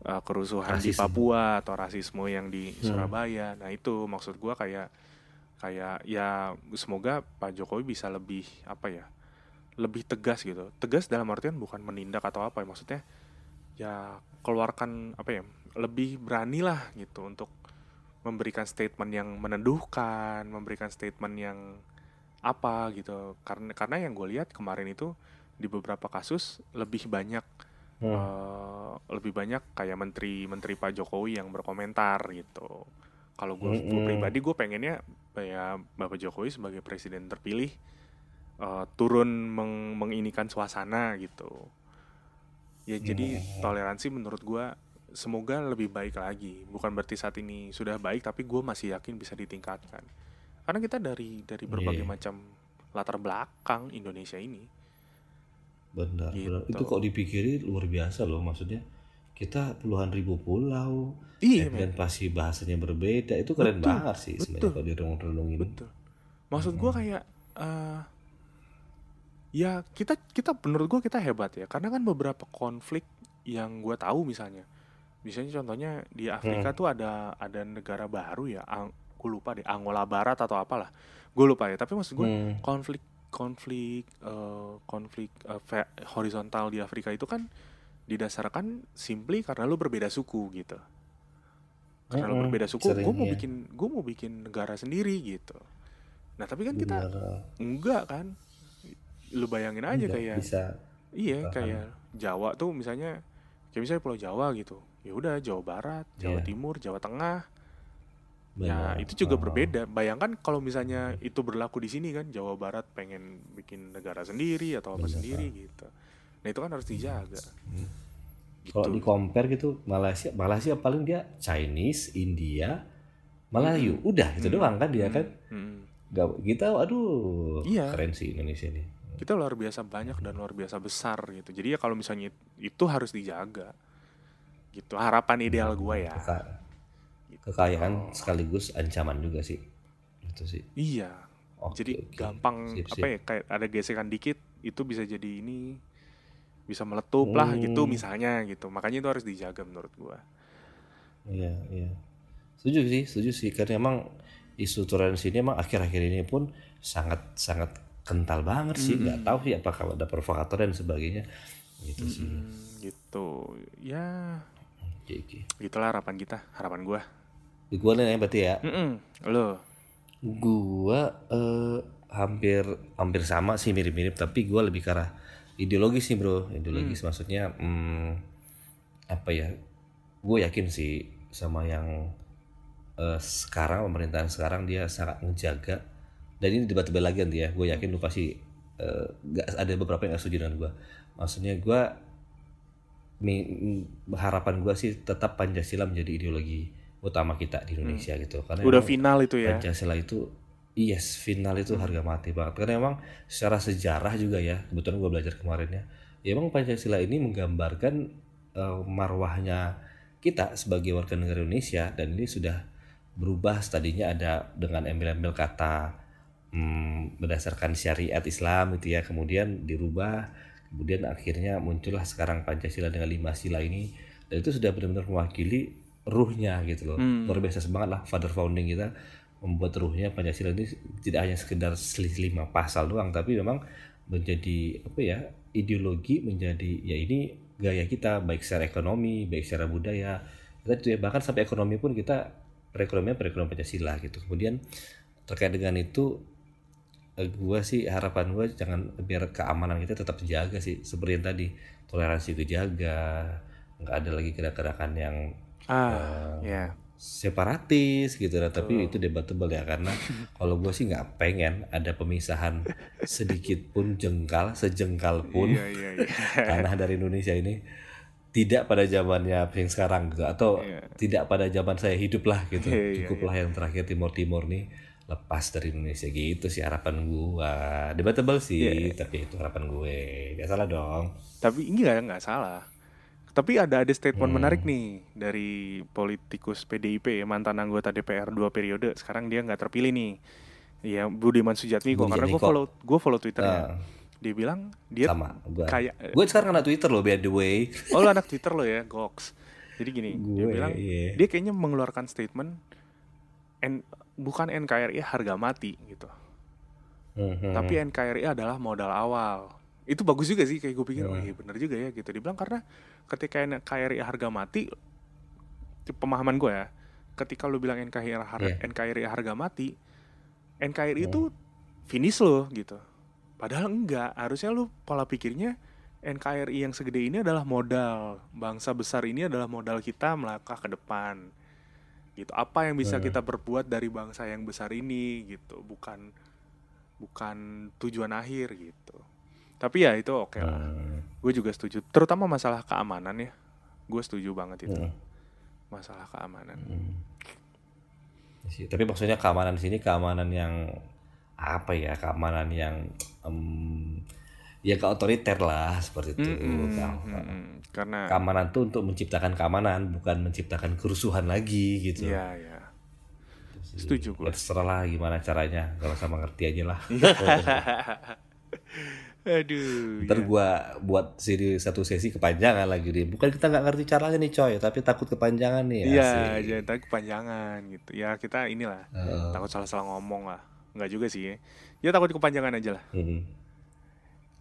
Speaker 1: uh, kerusuhan di
Speaker 2: Rasisme.
Speaker 1: Papua atau rasisme yang di
Speaker 2: Hmm.
Speaker 1: Surabaya nah itu maksud gue kayak kayak ya semoga Pak Jokowi bisa lebih apa ya lebih tegas gitu tegas dalam artian bukan menindak atau apa ya maksudnya ya keluarkan apa ya lebih beranilah gitu untuk memberikan statement yang meneduhkan memberikan statement yang apa gitu karena karena yang gue lihat kemarin itu di beberapa kasus lebih banyak
Speaker 2: Hmm.
Speaker 1: eh, lebih banyak kayak menteri menteri Pak Jokowi yang berkomentar gitu kalau gue gue
Speaker 2: Mm-mm.
Speaker 1: pribadi gue pengennya ya Bapak Jokowi sebagai presiden terpilih eh, turun meng- menginikan suasana gitu. Ya jadi
Speaker 2: Mm.
Speaker 1: toleransi menurut gue semoga lebih baik lagi. Bukan berarti saat ini sudah baik tapi gue masih yakin bisa ditingkatkan. Karena kita dari dari berbagai
Speaker 2: Iya.
Speaker 1: macam latar belakang Indonesia ini.
Speaker 2: Benar
Speaker 1: Gitu.
Speaker 2: benar itu kok dipikiri luar biasa loh maksudnya kita puluhan ribu pulau.
Speaker 1: Iya
Speaker 2: dan
Speaker 1: men.
Speaker 2: pasti bahasanya berbeda. Itu keren
Speaker 1: Betul,
Speaker 2: banget sih sebenarnya kalau direnung-renungin
Speaker 1: betul. Maksud gue kayak eh, ya kita kita menurut gue kita hebat ya. Karena kan beberapa konflik yang gue tahu misalnya. Misalnya contohnya di Afrika tuh ada ada negara baru ya Ang, gue lupa deh Angola Barat atau apalah. Gue lupa ya tapi maksud gue
Speaker 2: Hmm.
Speaker 1: konflik konflik eh, konflik ve- horizontal di Afrika itu kan didasarkan simply karena lu berbeda suku gitu. Karena lu
Speaker 2: Mm-mm,
Speaker 1: berbeda suku gue mau
Speaker 2: seringnya.
Speaker 1: bikin gue mau bikin negara sendiri gitu. Nah tapi kan kita
Speaker 2: Bener.
Speaker 1: enggak kan lu bayangin aja
Speaker 2: Nggak
Speaker 1: kayak
Speaker 2: bisa
Speaker 1: iya
Speaker 2: tahan.
Speaker 1: kayak Jawa tuh misalnya kayak misalnya Pulau Jawa gitu ya udah Jawa Barat Jawa
Speaker 2: Iya.
Speaker 1: Timur Jawa Tengah ya itu juga
Speaker 2: Oh.
Speaker 1: berbeda bayangkan kalau misalnya itu berlaku di sini kan Jawa Barat pengen bikin negara sendiri atau apa
Speaker 2: Bener,
Speaker 1: sendiri gitu nah itu kan harus dijaga
Speaker 2: Hmm.
Speaker 1: gitu
Speaker 2: Kalau di compare gitu Malaysia Malaysia paling dia Chinese, India, Melayu, udah itu
Speaker 1: Hmm.
Speaker 2: doang kan dia kan.
Speaker 1: Mm-mm.
Speaker 2: Gak, kita aduh
Speaker 1: Iya.
Speaker 2: keren sih Indonesia ini.
Speaker 1: Kita luar biasa banyak dan luar biasa besar gitu jadi ya kalau misalnya itu harus dijaga gitu harapan ideal gue ya
Speaker 2: Keka-
Speaker 1: Gitu.
Speaker 2: kekayaan sekaligus ancaman juga sih. Itu sih.
Speaker 1: iya
Speaker 2: Oke,
Speaker 1: jadi
Speaker 2: oke.
Speaker 1: gampang
Speaker 2: Sip,
Speaker 1: apa
Speaker 2: sip.
Speaker 1: ya kayak ada gesekan dikit itu bisa jadi ini bisa meletup lah gitu
Speaker 2: Hmm.
Speaker 1: misalnya gitu makanya itu harus dijaga menurut gua
Speaker 2: Iya, iya. Setuju sih, setuju sih karena emang isu toleransi ini emang akhir-akhir ini pun sangat sangat kental banget sih. Nggak tahu sih apakah ada provokator dan sebagainya. Gitu sih.
Speaker 1: Hmm, gitu ya
Speaker 2: Oke, oke.
Speaker 1: gitulah harapan kita harapan gua
Speaker 2: Di gua nih ya berarti ya.
Speaker 1: Mm-mm. lo
Speaker 2: Gua eh, hampir hampir sama sih mirip-mirip tapi gua lebih ke arah ideologis sih bro. Ideologis maksudnya hmm, apa ya? Gue yakin sih sama yang eh, sekarang pemerintahan sekarang dia sangat menjaga dan ini debat-debat lagi nanti ya. Gue yakin lu pasti eh, nggak ada beberapa yang gak setuju dengan gua. Maksudnya m- harapan gua sih tetap Pancasila menjadi ideologi utama kita di Indonesia gitu. Karena
Speaker 1: udah final itu ya
Speaker 2: Pancasila itu yes final itu harga mati banget karena emang secara sejarah juga ya kebetulan gue belajar kemarin ya ya emang Pancasila ini menggambarkan eh, marwahnya kita sebagai warga negara Indonesia dan ini sudah berubah tadinya ada dengan embel-embel kata hmm, berdasarkan syariat Islam gitu ya kemudian dirubah kemudian akhirnya muncullah sekarang Pancasila dengan lima sila ini dan itu sudah benar-benar mewakili ruhnya gitu loh
Speaker 1: Hmm.
Speaker 2: luar biasa semangat lah father founding kita membuat ruhnya Pancasila ini tidak hanya sekedar selisih lima pasal doang tapi memang menjadi apa ya ideologi menjadi ya ini gaya kita baik secara ekonomi baik secara budaya kita tuh ya bahkan sampai ekonomi pun kita perekonomian perekonomian Pancasila gitu kemudian terkait dengan itu gua sih harapan gua jangan biar keamanan kita tetap terjaga sih. Seperti yang tadi toleransi dijaga nggak ada lagi gerakan-gerakan yang
Speaker 1: ah ya
Speaker 2: separatis gitu lah. Tapi itu debatable ya karena kalau gue sih nggak pengen ada pemisahan sedikit pun jengkal sejengkal pun
Speaker 1: iya iya iya.
Speaker 2: tanah dari Indonesia ini tidak pada zamannya yang sekarang gitu. Atau
Speaker 1: Iya.
Speaker 2: tidak pada zaman saya hidup lah gitu.
Speaker 1: Iya, iya,
Speaker 2: cukuplah yang terakhir Timur Timur nih lepas dari Indonesia gitu sih harapan gua. Debatable sih
Speaker 1: Iya.
Speaker 2: tapi itu harapan gue. Gak salah dong.
Speaker 1: Tapi ini nggak nggak salah. Tapi ada ada statement
Speaker 2: Hmm.
Speaker 1: menarik nih dari politikus PDIP mantan anggota DPR dua periode. Sekarang dia nggak terpilih nih. Ya Budiman Sujatmiko
Speaker 2: Budi
Speaker 1: karena gue follow gue follow twitternya.
Speaker 2: Ah,
Speaker 1: dia bilang dia
Speaker 2: sama gua.
Speaker 1: kayak
Speaker 2: gue sekarang kena Twitter loh by the way.
Speaker 1: Oh lu anak twitter lo ya? Goks. Jadi gini dia
Speaker 2: Gue,
Speaker 1: bilang
Speaker 2: iya.
Speaker 1: dia kayaknya mengeluarkan statement N, bukan NKRI harga mati gitu
Speaker 2: Mhm.
Speaker 1: tapi NKRI adalah modal awal itu bagus juga sih kayak gue pikir
Speaker 2: Hmm.
Speaker 1: iya bener juga ya gitu dibilang karena ketika NKRI harga mati pemahaman gue ya ketika lu bilang NKRI harga,
Speaker 2: Iya.
Speaker 1: NKRI harga mati NKRI
Speaker 2: Hmm.
Speaker 1: itu finish lo gitu padahal enggak harusnya lu pola pikirnya NKRI yang segede ini adalah modal bangsa besar ini adalah modal kita melangkah ke depan gitu apa yang bisa
Speaker 2: Hmm.
Speaker 1: kita berbuat dari bangsa yang besar ini gitu bukan bukan tujuan akhir gitu tapi ya itu oke lah
Speaker 2: Hmm.
Speaker 1: gue juga setuju terutama masalah keamanan ya gue setuju banget itu
Speaker 2: Hmm.
Speaker 1: masalah keamanan
Speaker 2: Hmm. Sih, Tapi maksudnya keamanan sini keamanan yang apa ya? Keamanan yang em, ya ke otoriter lah seperti itu. Kang.
Speaker 1: mm-mm. karena
Speaker 2: Keamanan tuh untuk menciptakan keamanan, bukan menciptakan kerusuhan lagi gitu.
Speaker 1: ya ya
Speaker 2: Itu
Speaker 1: Setuju gue.
Speaker 2: Ya, terserah lah gimana caranya. Kalau sama ngerti aja lah.
Speaker 1: Aduh.
Speaker 2: Ntar
Speaker 1: ya.
Speaker 2: gua buat seri satu sesi kepanjangan lagi nih. Bukan kita nggak ngerti caranya nih coy, tapi takut kepanjangan nih.
Speaker 1: Iya, jangan takut kepanjangan gitu. Ya kita inilah
Speaker 2: Heeh.
Speaker 1: takut salah-salah ngomong lah. Enggak juga sih. Ya, ya takut kepanjangan aja lah.
Speaker 2: Hmm.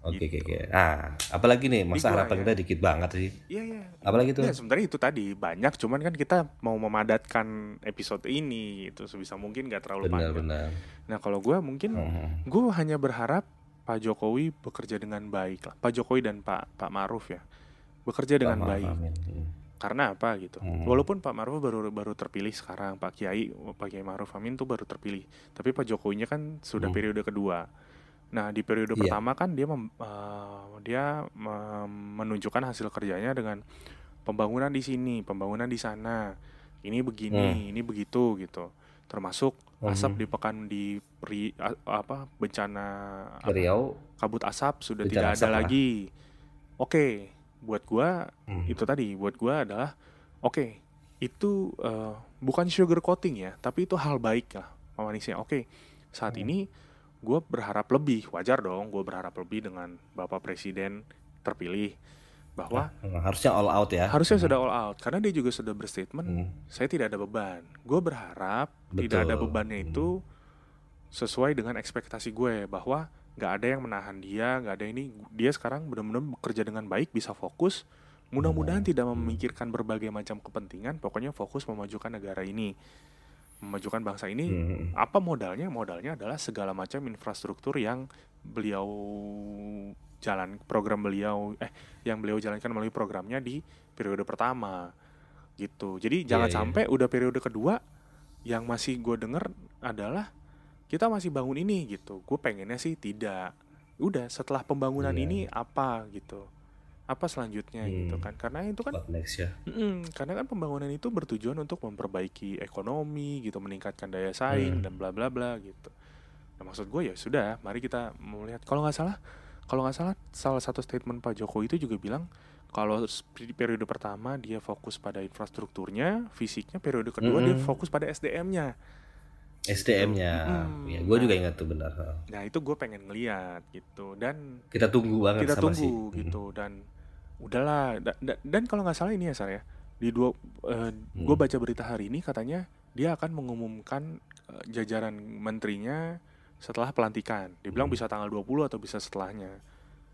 Speaker 2: Oke oke oke. Ah, apalagi nih masa
Speaker 1: Gitu.
Speaker 2: harapan
Speaker 1: ya.
Speaker 2: kita dikit banget sih.
Speaker 1: Iya, iya.
Speaker 2: Apalagi tuh?
Speaker 1: Ya sebenarnya itu tadi banyak, cuman kan kita mau memadatkan episode ini itu sebisa mungkin gak terlalu panjang.
Speaker 2: Benar-benar.
Speaker 1: Nah kalau gue mungkin
Speaker 2: Hmm.
Speaker 1: gue hanya berharap Pak Jokowi bekerja dengan baik lah. Pak Jokowi dan Pak Pak Maruf ya bekerja dengan
Speaker 2: Maaf,
Speaker 1: baik.
Speaker 2: amin. Hmm.
Speaker 1: Karena apa gitu?
Speaker 2: Hmm.
Speaker 1: Walaupun Pak Maruf baru baru terpilih sekarang, Pak Kiai Pak Kiai Maruf Amin tuh baru terpilih. Tapi Pak Jokowinya kan sudah
Speaker 2: Hmm.
Speaker 1: periode kedua. Nah di periode
Speaker 2: Iya.
Speaker 1: pertama kan dia mem- eh, dia mem- menunjukkan hasil kerjanya dengan pembangunan di sini, pembangunan di sana. Ini begini, ini begitu gitu. Termasuk asap
Speaker 2: Hmm.
Speaker 1: di pekan di peri- a- apa bencana
Speaker 2: Riau.
Speaker 1: kabut asap sudah
Speaker 2: Bencana
Speaker 1: tidak
Speaker 2: asap
Speaker 1: ada
Speaker 2: lah.
Speaker 1: lagi. Oke, buat gua
Speaker 2: Hmm.
Speaker 1: itu tadi buat gua adalah oke itu eh, bukan sugar coating ya tapi itu hal baik lah manusia oke saat
Speaker 2: Hmm.
Speaker 1: ini gua berharap lebih wajar dong gua berharap lebih dengan bapak presiden terpilih bahwa
Speaker 2: Hmm, harusnya all out ya.
Speaker 1: harusnya
Speaker 2: Hmm.
Speaker 1: sudah all out karena dia juga sudah berstatement
Speaker 2: Hmm.
Speaker 1: saya tidak ada beban gue berharap tidak ada
Speaker 2: Betul.
Speaker 1: bebannya
Speaker 2: Hmm.
Speaker 1: itu sesuai dengan ekspektasi gue bahwa nggak ada yang menahan dia nggak ada ini dia sekarang benar-benar bekerja dengan baik bisa fokus mudah-mudahan
Speaker 2: Hmm.
Speaker 1: tidak memikirkan berbagai macam kepentingan pokoknya fokus memajukan negara ini memajukan bangsa ini
Speaker 2: Hmm.
Speaker 1: apa modalnya modalnya adalah segala macam infrastruktur yang beliau jalan program beliau eh yang beliau jalankan melalui programnya di periode pertama gitu jadi jangan
Speaker 2: iya.
Speaker 1: sampai udah periode kedua yang masih gue denger adalah kita masih bangun ini gitu gue pengennya sih tidak udah setelah pembangunan
Speaker 2: Iya.
Speaker 1: ini apa gitu apa selanjutnya gitu
Speaker 2: Hmm.
Speaker 1: kan karena itu kan
Speaker 2: What next ya?
Speaker 1: Mm-mm, karena kan pembangunan itu bertujuan untuk memperbaiki ekonomi gitu, meningkatkan daya saing
Speaker 2: Hmm.
Speaker 1: dan bla bla bla gitu. Nah maksud gue ya sudah, mari kita melihat. Kalau nggak salah, kalau nggak salah salah satu statement Pak Jokowi itu juga bilang kalau periode pertama dia fokus pada infrastrukturnya, fisiknya, periode kedua dia
Speaker 2: Mm-mm.
Speaker 1: fokus pada SDM-nya.
Speaker 2: SDM-nya.
Speaker 1: Hmm.
Speaker 2: Ya, gue
Speaker 1: Nah.
Speaker 2: juga ingat tuh benar.
Speaker 1: Nah itu gue pengen ngeliat gitu dan
Speaker 2: Kita tunggu banget
Speaker 1: kita
Speaker 2: sama
Speaker 1: tunggu
Speaker 2: sih. Hmm.
Speaker 1: gitu dan udahlah Da- da- dan kalau nggak salah ini ya Sar ya di dua gue
Speaker 2: Hmm.
Speaker 1: baca berita hari ini katanya dia akan mengumumkan eh, jajaran menterinya setelah pelantikan dibilang
Speaker 2: Hmm.
Speaker 1: bisa tanggal 20 atau bisa setelahnya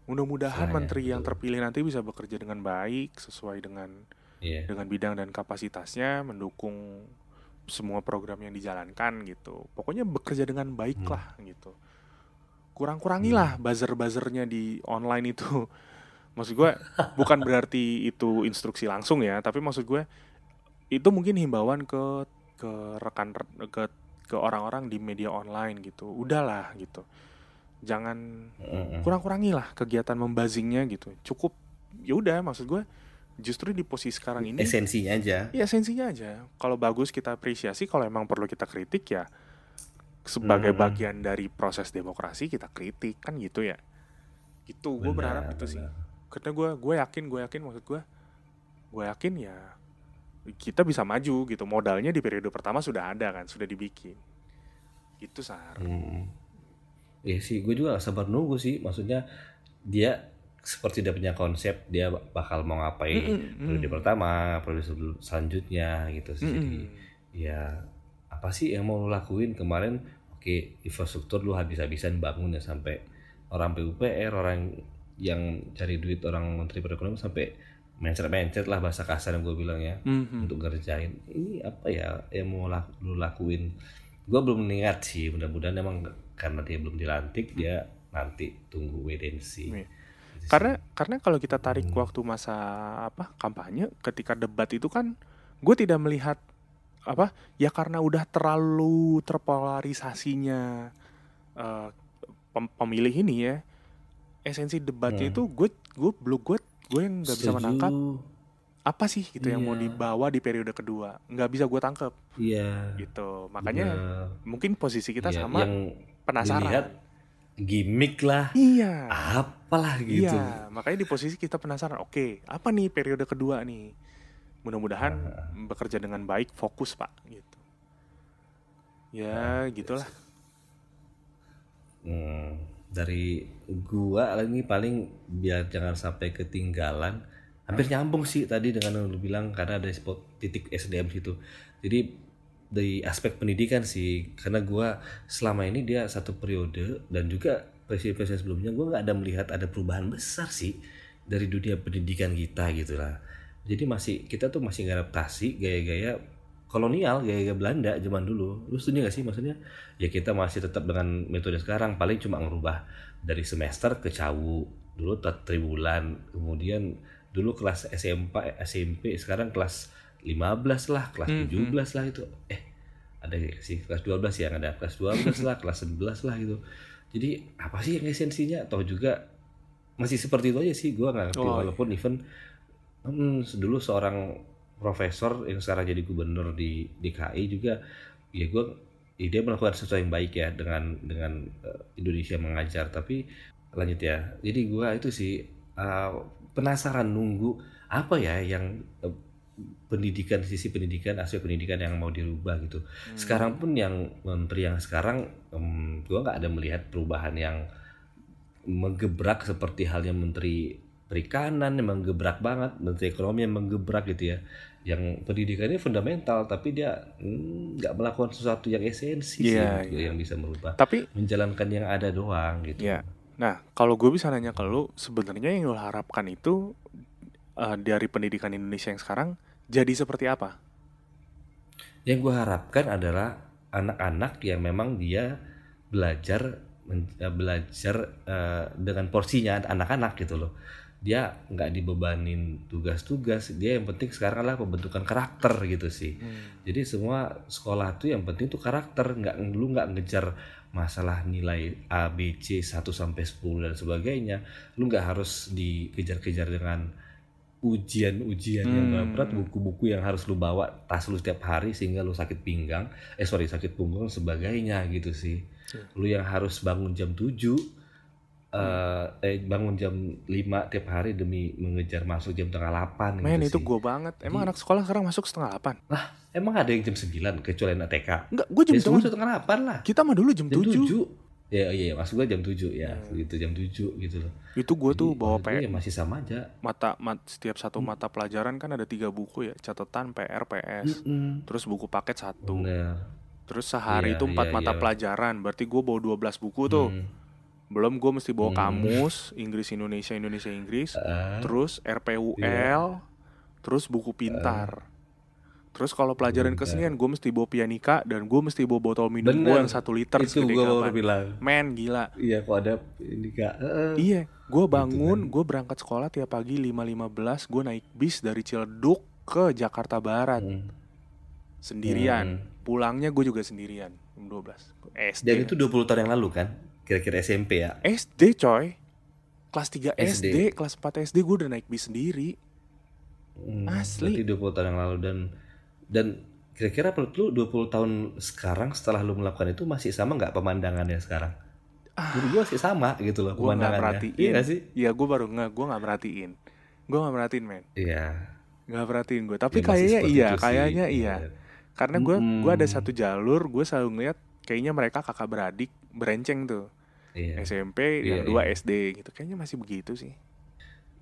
Speaker 1: mudah-mudahan menteri yang
Speaker 2: betul.
Speaker 1: terpilih nanti bisa bekerja dengan baik sesuai dengan
Speaker 2: Iya.
Speaker 1: dengan bidang dan kapasitasnya mendukung semua program yang dijalankan gitu pokoknya bekerja dengan baik
Speaker 2: Hmm.
Speaker 1: lah gitu kurang-kurangilah buzzer-buzzernya di online itu maksud gue bukan berarti itu instruksi langsung ya tapi maksud gue itu mungkin himbauan ke ke rekan ke ke orang-orang di media online gitu. Udahlah gitu. Jangan kurang-kurangilah kegiatan membazingnya gitu. Cukup ya udah maksud gue justru di posisi sekarang ini
Speaker 2: Esensinya aja.
Speaker 1: ya esensinya aja. Kalau bagus kita apresiasi kalau emang perlu kita kritik ya sebagai
Speaker 2: Hmm.
Speaker 1: bagian dari proses demokrasi kita kritik kan gitu ya. Gitu gue berharap itu sih karena gue gue yakin gue yakin maksud gue gue yakin ya kita bisa maju gitu modalnya di periode pertama sudah ada kan sudah dibikin gitu sar
Speaker 2: Hmm. Iya sih, gue juga sabar nunggu sih. Maksudnya dia seperti dia punya konsep dia bakal mau ngapain periode
Speaker 1: mm.
Speaker 2: pertama, periode sel- selanjutnya gitu sih. Jadi
Speaker 1: Mm-mm.
Speaker 2: ya apa sih yang mau lu lakuin kemarin? Oke, infrastruktur lu habis-habisan bangun ya sampai orang PUPR, orang yang cari duit orang menteri perekonomian sampai mencet-mencet lah bahasa kasar yang gue bilang ya
Speaker 1: Mhm.
Speaker 2: untuk ngerjain ini apa ya yang mau lak- lu lakuin gue belum niat sih mudah-mudahan emang karena dia belum dilantik dia nanti tunggu wait and see sih.
Speaker 1: karena karena kalau kita tarik
Speaker 2: Hmm.
Speaker 1: waktu masa apa kampanye ketika debat itu kan gue tidak melihat apa ya karena udah terlalu terpolarisasinya eh, pem- pemilih ini ya esensi debatnya
Speaker 2: Hmm.
Speaker 1: itu gue gue belum gue gue yang nggak bisa menangkap apa sih gitu yang mau
Speaker 2: Iya.
Speaker 1: dibawa di periode kedua nggak bisa gue tangkap
Speaker 2: iya
Speaker 1: gitu makanya
Speaker 2: bener.
Speaker 1: mungkin posisi kita
Speaker 2: Iya,
Speaker 1: sama
Speaker 2: yang
Speaker 1: penasaran
Speaker 2: dilihat gimmick lah
Speaker 1: iya
Speaker 2: apalah gitu
Speaker 1: Iya, makanya di posisi kita penasaran. Oke, apa nih periode kedua nih? Mudah-mudahan
Speaker 2: Ah.
Speaker 1: bekerja dengan baik, fokus pak, gitu. ya gitulah
Speaker 2: Hmm, dari gua ini paling biar jangan sampai ketinggalan. Hampir nyambung sih tadi dengan yang lu bilang karena ada spot titik SDM situ. Jadi dari aspek pendidikan sih karena gua selama ini dia satu periode dan juga presiden-presiden sebelumnya gua nggak ada melihat ada perubahan besar sih dari dunia pendidikan kita gitu lah. Jadi masih kita tuh masih ngadaptasi gaya-gaya kolonial gaya-gaya Belanda zaman dulu. Lu setuju gak sih? Maksudnya ya kita masih tetap dengan metode sekarang. Paling cuma ngerubah dari semester ke cawu. Dulu tribulan kemudian dulu kelas SMP SMP sekarang kelas 15 lah kelas
Speaker 1: Hmm,
Speaker 2: 17 lah itu. Eh ada gak sih kelas 12 yang ada kelas 12 lah kelas 11 lah gitu. Jadi apa sih yang esensinya? Atau juga masih seperti itu aja sih. Gua nggak ngerti.
Speaker 1: Oh, iya.
Speaker 2: walaupun even hmm, dulu seorang profesor yang sekarang jadi gubernur di DKI juga ya gue ya dia melakukan sesuatu yang baik ya dengan dengan eh, Indonesia mengajar. Tapi lanjut ya. Jadi gue itu sih eh, penasaran nunggu apa ya yang eh, pendidikan sisi pendidikan aspek pendidikan yang mau dirubah gitu.
Speaker 1: Hmm.
Speaker 2: sekarang pun yang menteri yang sekarang em, gue nggak ada melihat perubahan yang menggebrak seperti halnya menteri perikanan yang menggebrak banget menteri ekonomi yang menggebrak gitu ya yang pendidikannya fundamental tapi dia mm, nggak melakukan sesuatu yang esensi
Speaker 1: Iya,
Speaker 2: sih
Speaker 1: iya.
Speaker 2: yang bisa merubah
Speaker 1: tapi
Speaker 2: menjalankan yang ada doang gitu.
Speaker 1: Ya nah kalau gue bisa nanya ke lu sebenarnya yang lu harapkan itu eh, dari pendidikan Indonesia yang sekarang jadi seperti apa?
Speaker 2: Yang gue harapkan adalah anak-anak yang memang dia belajar eh, belajar eh, dengan porsinya anak-anak gitu loh dia nggak dibebanin tugas-tugas dia yang penting sekarang adalah pembentukan karakter gitu sih jadi semua sekolah tuh yang penting tuh karakter nggak lu nggak ngejar masalah nilai A B C 1 sampai 10 dan sebagainya lu nggak harus dikejar-kejar dengan ujian-ujian yang
Speaker 1: Hmm.
Speaker 2: berat buku-buku yang harus lu bawa tas lu setiap hari sehingga lu sakit pinggang eh sorry sakit punggung dan sebagainya gitu sih
Speaker 1: Hmm.
Speaker 2: lu yang harus bangun jam 7 eh, eh bangun jam 5 tiap hari demi mengejar masuk jam tengah 8
Speaker 1: men
Speaker 2: gitu
Speaker 1: itu gue banget emang anak sekolah sekarang masuk setengah delapan
Speaker 2: Emang ada yang jam 9 kecuali anak TK?
Speaker 1: enggak gue jam
Speaker 2: Ya
Speaker 1: tujuh
Speaker 2: setengah 8 lah.
Speaker 1: kita mah dulu jam
Speaker 2: Jam
Speaker 1: tujuh
Speaker 2: 7. Ya iya maksud gua jam 7 ya.
Speaker 1: Hmm.
Speaker 2: Gitu jam 7 gitu loh.
Speaker 1: itu gue tuh
Speaker 2: Jadi,
Speaker 1: bawa
Speaker 2: maksud gua
Speaker 1: P
Speaker 2: ya masih sama aja.
Speaker 1: mata mat, setiap satu
Speaker 2: Hmm.
Speaker 1: mata pelajaran kan ada tiga buku ya catatan PR PS
Speaker 2: Mm-mm.
Speaker 1: terus buku paket satu
Speaker 2: Bener.
Speaker 1: terus sehari
Speaker 2: Iya,
Speaker 1: itu empat
Speaker 2: iya,
Speaker 1: mata
Speaker 2: iya.
Speaker 1: pelajaran berarti gue bawa 12 buku tuh
Speaker 2: Hmm.
Speaker 1: Belum gue mesti bawa
Speaker 2: Hmm.
Speaker 1: kamus Inggris Indonesia Indonesia Inggris
Speaker 2: Ah,
Speaker 1: terus RPUL
Speaker 2: Iya.
Speaker 1: terus buku pintar terus kalau pelajaran
Speaker 2: Pintar.
Speaker 1: kesenian gue mesti bawa pianika dan gue mesti bawa botol minum gue yang satu liter
Speaker 2: itu baru
Speaker 1: kapan
Speaker 2: bilang.
Speaker 1: men gila
Speaker 2: Iya kok ada ini kak. Heeh.
Speaker 1: iya gue bangun
Speaker 2: kan.
Speaker 1: gue berangkat sekolah tiap pagi 5.15 gue naik bis dari Ciledug ke Jakarta Barat
Speaker 2: Hmm.
Speaker 1: sendirian
Speaker 2: Hmm.
Speaker 1: pulangnya gue juga sendirian jam 12 SD
Speaker 2: Dan itu 20 tahun yang lalu kan? Kira-kira SMP ya.
Speaker 1: SD coy kelas 3 SD,
Speaker 2: SD.
Speaker 1: kelas 4 SD gue udah naik bis sendiri
Speaker 2: Hmm,
Speaker 1: Asli.
Speaker 2: Berarti 20 tahun yang lalu dan dan kira-kira menurut lu 20 tahun sekarang setelah lu melakukan itu masih sama nggak pemandangannya sekarang? Menurut gua masih sama gitu loh
Speaker 1: gue Ah. nggak
Speaker 2: pemandangannya.
Speaker 1: perhatiin
Speaker 2: Iya nggak sih?
Speaker 1: Iya gue baru nggak gue nggak merhatiin gue nggak merhatiin men
Speaker 2: Iya.
Speaker 1: nggak perhatiin gue tapi
Speaker 2: Ya,
Speaker 1: kayaknya iya kayaknya iya karena gue
Speaker 2: Mm-mm.
Speaker 1: gue ada satu jalur gue selalu ngeliat kayaknya mereka kakak beradik berenceng tuh
Speaker 2: Iya.
Speaker 1: SMP
Speaker 2: Iya,
Speaker 1: yang dua
Speaker 2: iya.
Speaker 1: SD gitu kayaknya masih begitu sih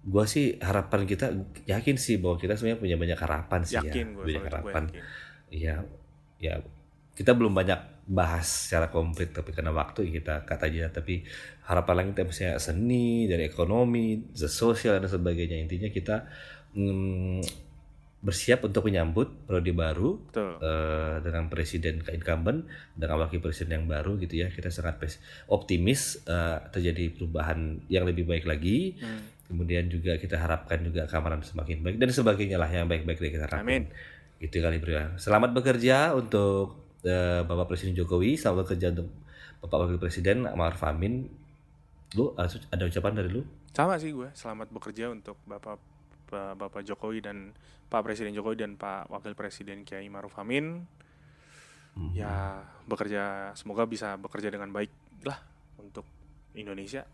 Speaker 2: Gua sih harapan kita yakin sih bahwa kita sebenarnya punya banyak harapan sih
Speaker 1: yakin
Speaker 2: ya.
Speaker 1: gue
Speaker 2: Banyak harapan. Iya. Ya kita belum banyak bahas secara komplit tapi karena waktu kita kata aja tapi harapan lain kita misalnya seni dari ekonomi the sosial dan sebagainya intinya kita mm, bersiap untuk menyambut periode baru
Speaker 1: betul.
Speaker 2: eh, dengan presiden incumbent dengan wakil presiden yang baru gitu ya. Kita sangat optimis eh, terjadi perubahan yang lebih baik lagi.
Speaker 1: Hmm.
Speaker 2: kemudian juga kita harapkan juga keamanan semakin baik dan sebagainya lah yang baik-baik dari kita harapkan.
Speaker 1: Amin.
Speaker 2: gitu kali bro. Selamat bekerja untuk eh, bapak presiden jokowi. Selamat bekerja untuk bapak wakil presiden Ma'ruf Amin. Lu ada ucapan dari lu?
Speaker 1: Sama sih gue. Selamat bekerja untuk bapak Ba- bapak Jokowi dan Pak Presiden Jokowi dan Pak Wakil Presiden Kiai Maruf Amin
Speaker 2: Hmm.
Speaker 1: ya bekerja semoga bisa bekerja dengan baik lah untuk Indonesia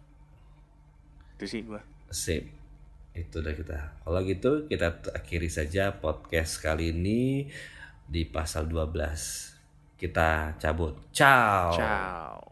Speaker 1: itu sih gue
Speaker 2: Sip. Itu udah kita. Kalau gitu kita akhiri saja podcast kali ini di pasal 12. kita cabut. Ciao.
Speaker 1: Ciao.